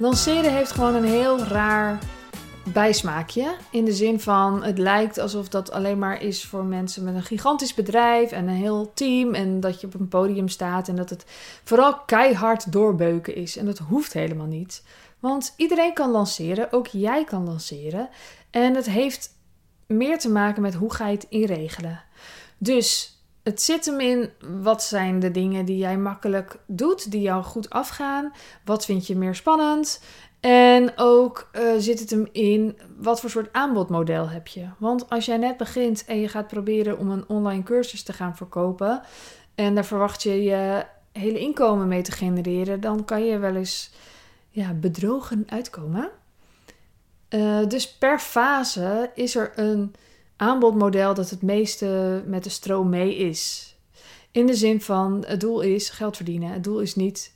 Lanceren heeft gewoon een heel raar bijsmaakje. In de zin van het lijkt alsof dat alleen maar is voor mensen met een gigantisch bedrijf en een heel team. En dat je op een podium staat en dat het vooral keihard doorbeuken is. En dat hoeft helemaal niet. Want iedereen kan lanceren, ook jij kan lanceren. En het heeft meer te maken met hoe ga je het inregelen. Dus het zit hem in wat zijn de dingen die jij makkelijk doet, die jou goed afgaan. Wat vind je meer spannend? En ook uh, zit het hem in wat voor soort aanbodmodel heb je. Want als jij net begint en je gaat proberen om een online cursus te gaan verkopen. En daar verwacht je je hele inkomen mee te genereren, dan kan je wel eens ja, bedrogen uitkomen. Uh, dus per fase is er een aanbodmodel dat het meeste met de stroom mee is. In de zin van het doel is geld verdienen. Het doel is niet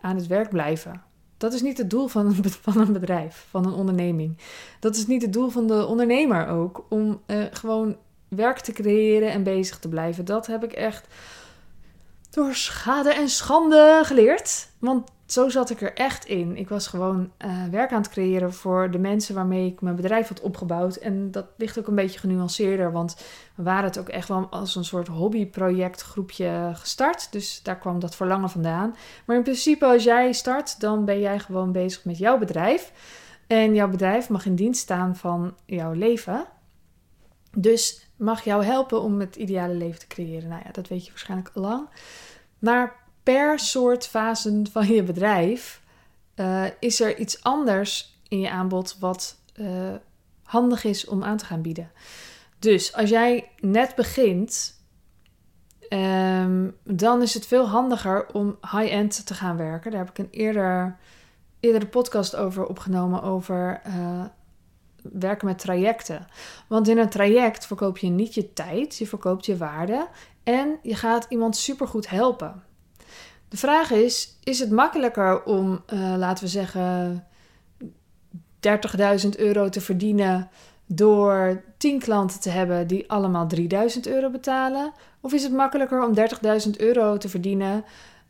aan het werk blijven. Dat is niet het doel van een, bedrijf, van een onderneming. Dat is niet het doel van de ondernemer ook. Om uh, gewoon werk te creëren en bezig te blijven. Dat heb ik echt door schade en schande geleerd. Want zo zat ik er echt in. Ik was gewoon uh, werk aan het creëren voor de mensen waarmee ik mijn bedrijf had opgebouwd. En dat ligt ook een beetje genuanceerder, want we waren het ook echt wel als een soort hobbyprojectgroepje gestart. Dus daar kwam dat verlangen vandaan. Maar in principe, als jij start, dan ben jij gewoon bezig met jouw bedrijf. En jouw bedrijf mag in dienst staan van jouw leven. Dus mag jou helpen om het ideale leven te creëren. Nou ja, dat weet je waarschijnlijk al lang. Maar per soort fasen van je bedrijf uh, is er iets anders in je aanbod wat uh, handig is om aan te gaan bieden. Dus als jij net begint, um, dan is het veel handiger om high-end te gaan werken. Daar heb ik een eerder, eerdere podcast over opgenomen over uh, werken met trajecten. Want in een traject verkoop je niet je tijd, je verkoopt je waarde en je gaat iemand supergoed helpen. De vraag is: is het makkelijker om, uh, laten we zeggen, 30.000 euro te verdienen door 10 klanten te hebben die allemaal 3000 euro betalen? Of is het makkelijker om 30.000 euro te verdienen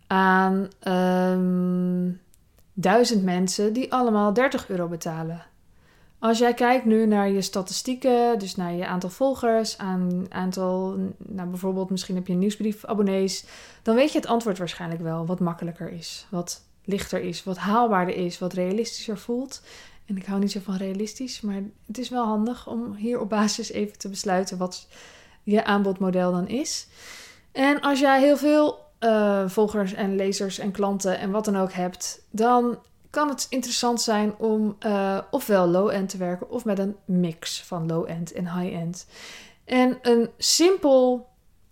aan um, ehm, 1000 mensen die allemaal 30 euro betalen? Als jij kijkt nu naar je statistieken, dus naar je aantal volgers, aan aantal, nou bijvoorbeeld misschien heb je een nieuwsbriefabonnees, dan weet je het antwoord waarschijnlijk wel wat makkelijker is, wat lichter is, wat haalbaarder is, wat realistischer voelt. En ik hou niet zo van realistisch, maar het is wel handig om hier op basis even te besluiten wat je aanbodmodel dan is. En als jij heel veel uh, volgers en lezers en klanten en wat dan ook hebt, dan kan het interessant zijn om uh, ofwel low-end te werken of met een mix van low-end en high-end. En een simpel,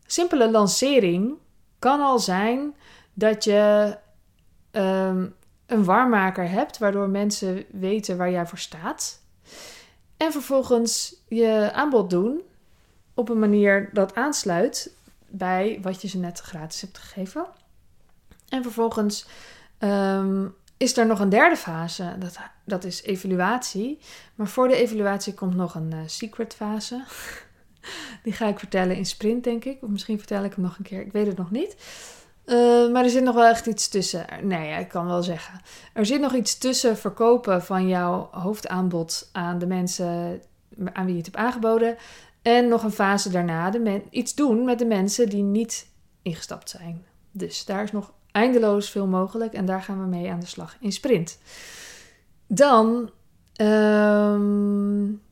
simpele lancering kan al zijn dat je um, een warmmaker hebt, waardoor mensen weten waar jij voor staat. En vervolgens je aanbod doen op een manier dat aansluit bij wat je ze net gratis hebt gegeven. En vervolgens um, is er nog een derde fase. Dat, dat is evaluatie. Maar voor de evaluatie komt nog een uh, secret fase. Die ga ik vertellen in sprint, denk ik. Of misschien vertel ik hem nog een keer. Ik weet het nog niet. Uh, maar er zit nog wel echt iets tussen. Nee, ik kan wel zeggen. Er zit nog iets tussen verkopen van jouw hoofdaanbod aan de mensen aan wie je het hebt aangeboden. En nog een fase daarna iets doen met de mensen die niet ingestapt zijn. Dus daar is nog eindeloos veel mogelijk en daar gaan we mee aan de slag in sprint. Dan, um,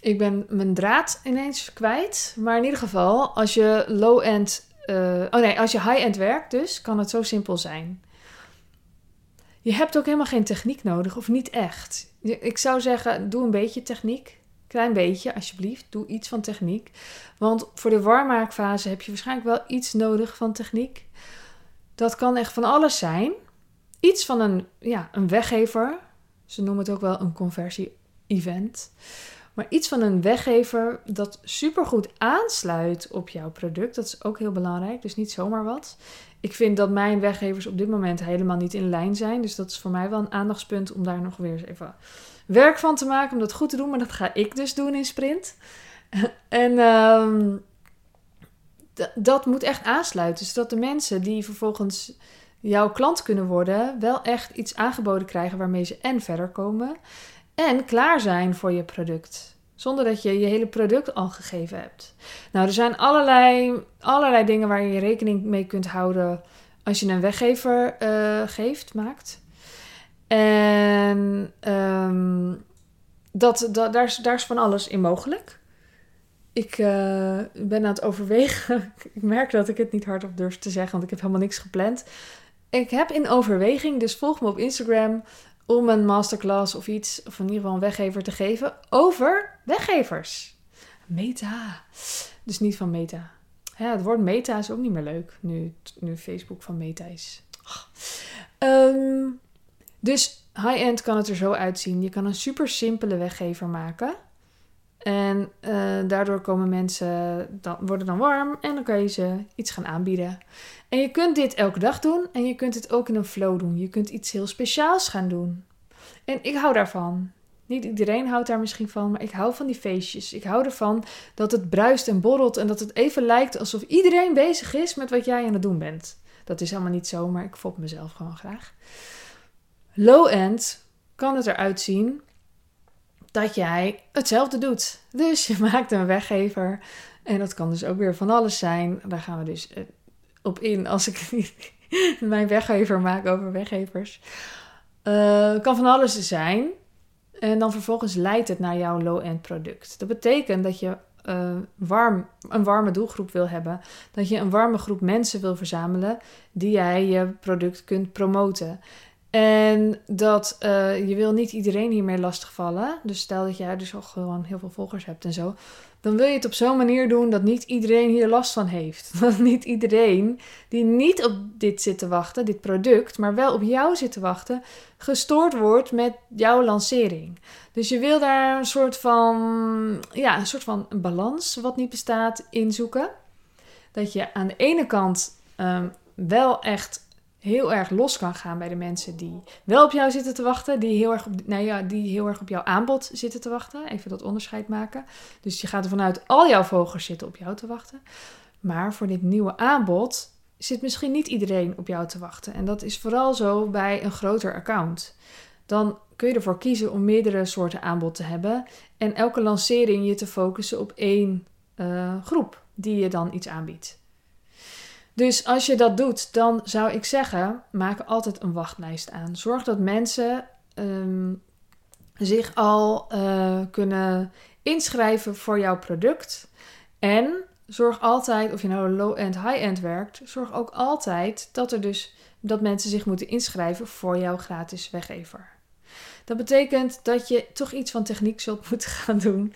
ik ben mijn draad ineens kwijt, maar in ieder geval, als je low-end, uh, oh nee, als je high-end werkt dus, kan het zo simpel zijn. Je hebt ook helemaal geen techniek nodig, of niet echt. Ik zou zeggen, doe een beetje techniek. Klein beetje, alsjeblieft. Doe iets van techniek. Want voor de warmmaakfase heb je waarschijnlijk wel iets nodig van techniek. Dat kan echt van alles zijn. Iets van een, ja, een weggever. Ze noemen het ook wel een conversie-event. Maar iets van een weggever dat supergoed aansluit op jouw product. Dat is ook heel belangrijk. Dus niet zomaar wat. Ik vind dat mijn weggevers op dit moment helemaal niet in lijn zijn. Dus dat is voor mij wel een aandachtspunt om daar nog weer eens even werk van te maken. Om dat goed te doen. Maar dat ga ik dus doen in sprint. en um, dat moet echt aansluiten. Zodat de mensen die vervolgens jouw klant kunnen worden, wel echt iets aangeboden krijgen waarmee ze en verder komen en klaar zijn voor je product. Zonder dat je je hele product al gegeven hebt. Nou, er zijn allerlei, allerlei dingen waar je rekening mee kunt houden als je een weggever uh, geeft, maakt. En um, dat, dat, daar, is, daar is van alles in mogelijk. Ik uh, ben aan het overwegen. ik merk dat ik het niet hardop durf te zeggen, want ik heb helemaal niks gepland. Ik heb in overweging, dus volg me op Instagram om een masterclass of iets, of in ieder geval een weggever te geven over weggevers. Meta. Dus niet van meta. Het woord meta is ook niet meer leuk nu, nu Facebook van meta is. Um, dus high-end kan het er zo uitzien. Je kan een super simpele weggever maken. En uh, daardoor komen mensen, dan, worden dan warm en dan kan je ze iets gaan aanbieden. En je kunt dit elke dag doen en je kunt het ook in een flow doen. Je kunt iets heel speciaals gaan doen. En ik hou daarvan. Niet iedereen houdt daar misschien van, maar ik hou van die feestjes. Ik hou ervan dat het bruist en borrelt en dat het even lijkt alsof iedereen bezig is met wat jij aan het doen bent. Dat is helemaal niet zo, maar ik fop mezelf gewoon graag. Low-end kan het eruit zien dat jij hetzelfde doet. Dus je maakt een weggever. En dat kan dus ook weer van alles zijn. Daar gaan we dus eh, op in als ik mijn weggever maak over weggevers. Uh, kan van alles zijn. En dan vervolgens leidt het naar jouw low-end product. Dat betekent dat je uh, warm, een warme doelgroep wil hebben. Dat je een warme groep mensen wil verzamelen die jij je product kunt promoten. En dat uh, je wil niet iedereen hiermee lastigvallen. Dus stel dat jij dus al gewoon heel veel volgers hebt en zo. Dan wil je het op zo'n manier doen dat niet iedereen hier last van heeft. Dat niet iedereen die niet op dit zit te wachten, dit product, maar wel op jou zit te wachten, gestoord wordt met jouw lancering. Dus je wil daar een soort van, ja, een soort van balans, wat niet bestaat, in zoeken. Dat je aan de ene kant um, wel echt heel erg los kan gaan bij de mensen die wel op jou zitten te wachten, die heel erg op, nou ja, die heel erg op jouw aanbod zitten te wachten. Even dat onderscheid maken. Dus je gaat ervan uit, al jouw vogels zitten op jou te wachten. Maar voor dit nieuwe aanbod zit misschien niet iedereen op jou te wachten. En dat is vooral zo bij een groter account. Dan kun je ervoor kiezen om meerdere soorten aanbod te hebben en elke lancering je te focussen op één uh, groep die je dan iets aanbiedt. Dus als je dat doet, dan zou ik zeggen: maak altijd een wachtlijst aan. Zorg dat mensen um, zich al uh, kunnen inschrijven voor jouw product. En zorg altijd, of je nou low-end, high-end werkt, zorg ook altijd dat er dus dat mensen zich moeten inschrijven voor jouw gratis weggever. Dat betekent dat je toch iets van techniek zult moeten gaan doen.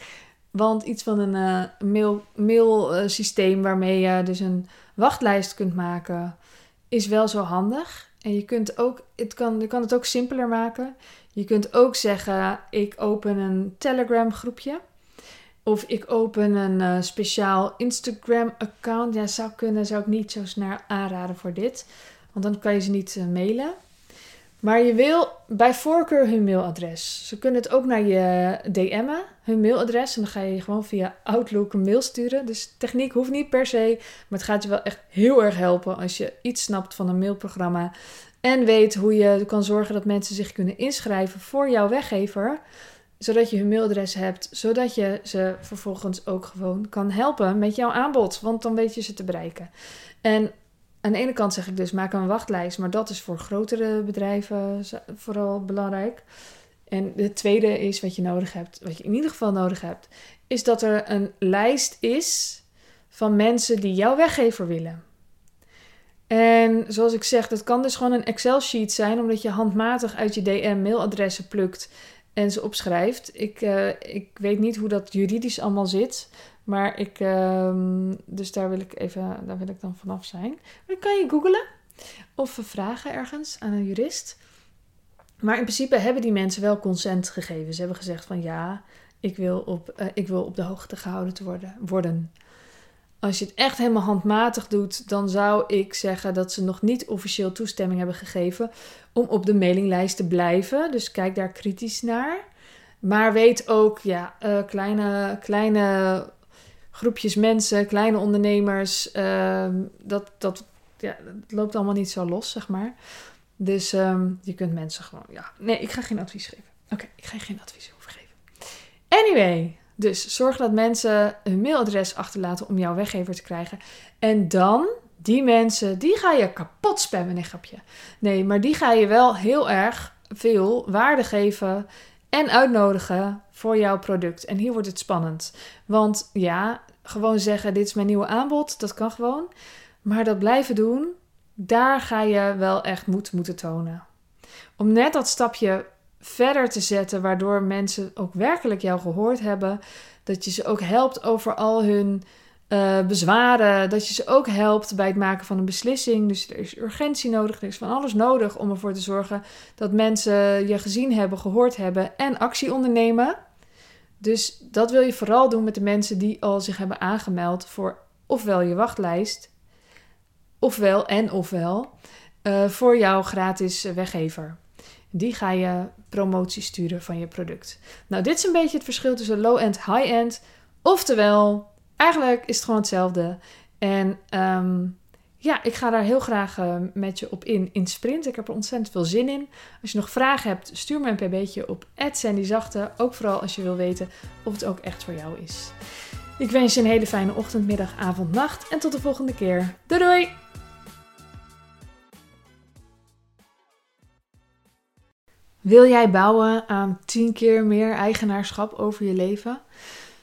Want iets van een uh, mail, mail uh, systeem waarmee je dus een wachtlijst kunt maken, is wel zo handig. En je kunt, ook, het kan, je kan het ook simpeler maken. Je kunt ook zeggen: ik open een Telegram groepje. Of ik open een uh, speciaal Instagram account. Ja, zou kunnen, zou ik niet zo snel aanraden voor dit. Want dan kan je ze niet mailen. Maar je wil bij voorkeur hun mailadres. Ze kunnen het ook naar je DM'en, hun mailadres. En dan ga je gewoon via Outlook een mail sturen. Dus techniek hoeft niet per se. Maar het gaat je wel echt heel erg helpen als je iets snapt van een mailprogramma. En weet hoe je kan zorgen dat mensen zich kunnen inschrijven voor jouw weggever. Zodat je hun mailadres hebt. Zodat je ze vervolgens ook gewoon kan helpen met jouw aanbod. Want dan weet je ze te bereiken. En aan de ene kant zeg ik dus maak een wachtlijst, maar dat is voor grotere bedrijven vooral belangrijk. En de tweede is wat je nodig hebt, wat je in ieder geval nodig hebt, is dat er een lijst is van mensen die jouw weggever willen. En zoals ik zeg, dat kan dus gewoon een Excel-sheet zijn, omdat je handmatig uit je DM mailadressen plukt en ze opschrijft. Ik, uh, ik weet niet hoe dat juridisch allemaal zit. Maar ik, um, dus daar wil ik even, daar wil ik dan vanaf zijn. Dan kan je googlen of vragen ergens aan een jurist. Maar in principe hebben die mensen wel consent gegeven. Ze hebben gezegd van ja, ik wil op, uh, ik wil op de hoogte gehouden te worden, worden. Als je het echt helemaal handmatig doet, dan zou ik zeggen dat ze nog niet officieel toestemming hebben gegeven om op de mailinglijst te blijven. Dus kijk daar kritisch naar. Maar weet ook, ja, uh, kleine, kleine groepjes mensen, kleine ondernemers, uh, dat, dat ja, het loopt allemaal niet zo los, zeg maar. Dus ehm, je kunt mensen gewoon, ja. Nee, ik ga geen advies geven. Oké, ik ga geen advies over geven. Anyway, dus zorg dat mensen hun mailadres achterlaten om jouw weggever te krijgen. En dan, die mensen, die ga je kapot spammen, nee grapje. Nee, maar die ga je wel heel erg veel waarde geven en uitnodigen voor jouw product. En hier wordt het spannend. Want ja, gewoon zeggen: dit is mijn nieuwe aanbod, dat kan gewoon. Maar dat blijven doen, daar ga je wel echt moed moeten tonen. Om net dat stapje verder te zetten, waardoor mensen ook werkelijk jou gehoord hebben. Dat je ze ook helpt over al hun uh, bezwaren. Dat je ze ook helpt bij het maken van een beslissing. Dus er is urgentie nodig, er is van alles nodig om ervoor te zorgen dat mensen je gezien hebben, gehoord hebben en actie ondernemen. Dus dat wil je vooral doen met de mensen die al zich hebben aangemeld voor ofwel je wachtlijst, ofwel en ofwel uh, voor jouw gratis weggever. Die ga je promotie sturen van je product. Nou, dit is een beetje het verschil tussen low-end, high-end. Oftewel, eigenlijk is het gewoon hetzelfde. En um, ja, ik ga daar heel graag uh, met je op in, in sprint. Ik heb er ontzettend veel zin in. Als je nog vragen hebt, stuur me een pb'tje op Zachte. Ook vooral als je wil weten of het ook echt voor jou is. Ik wens je een hele fijne ochtend, middag, avond, nacht. En tot de volgende keer. Doei doei! Wil jij bouwen aan 10 keer meer eigenaarschap over je leven?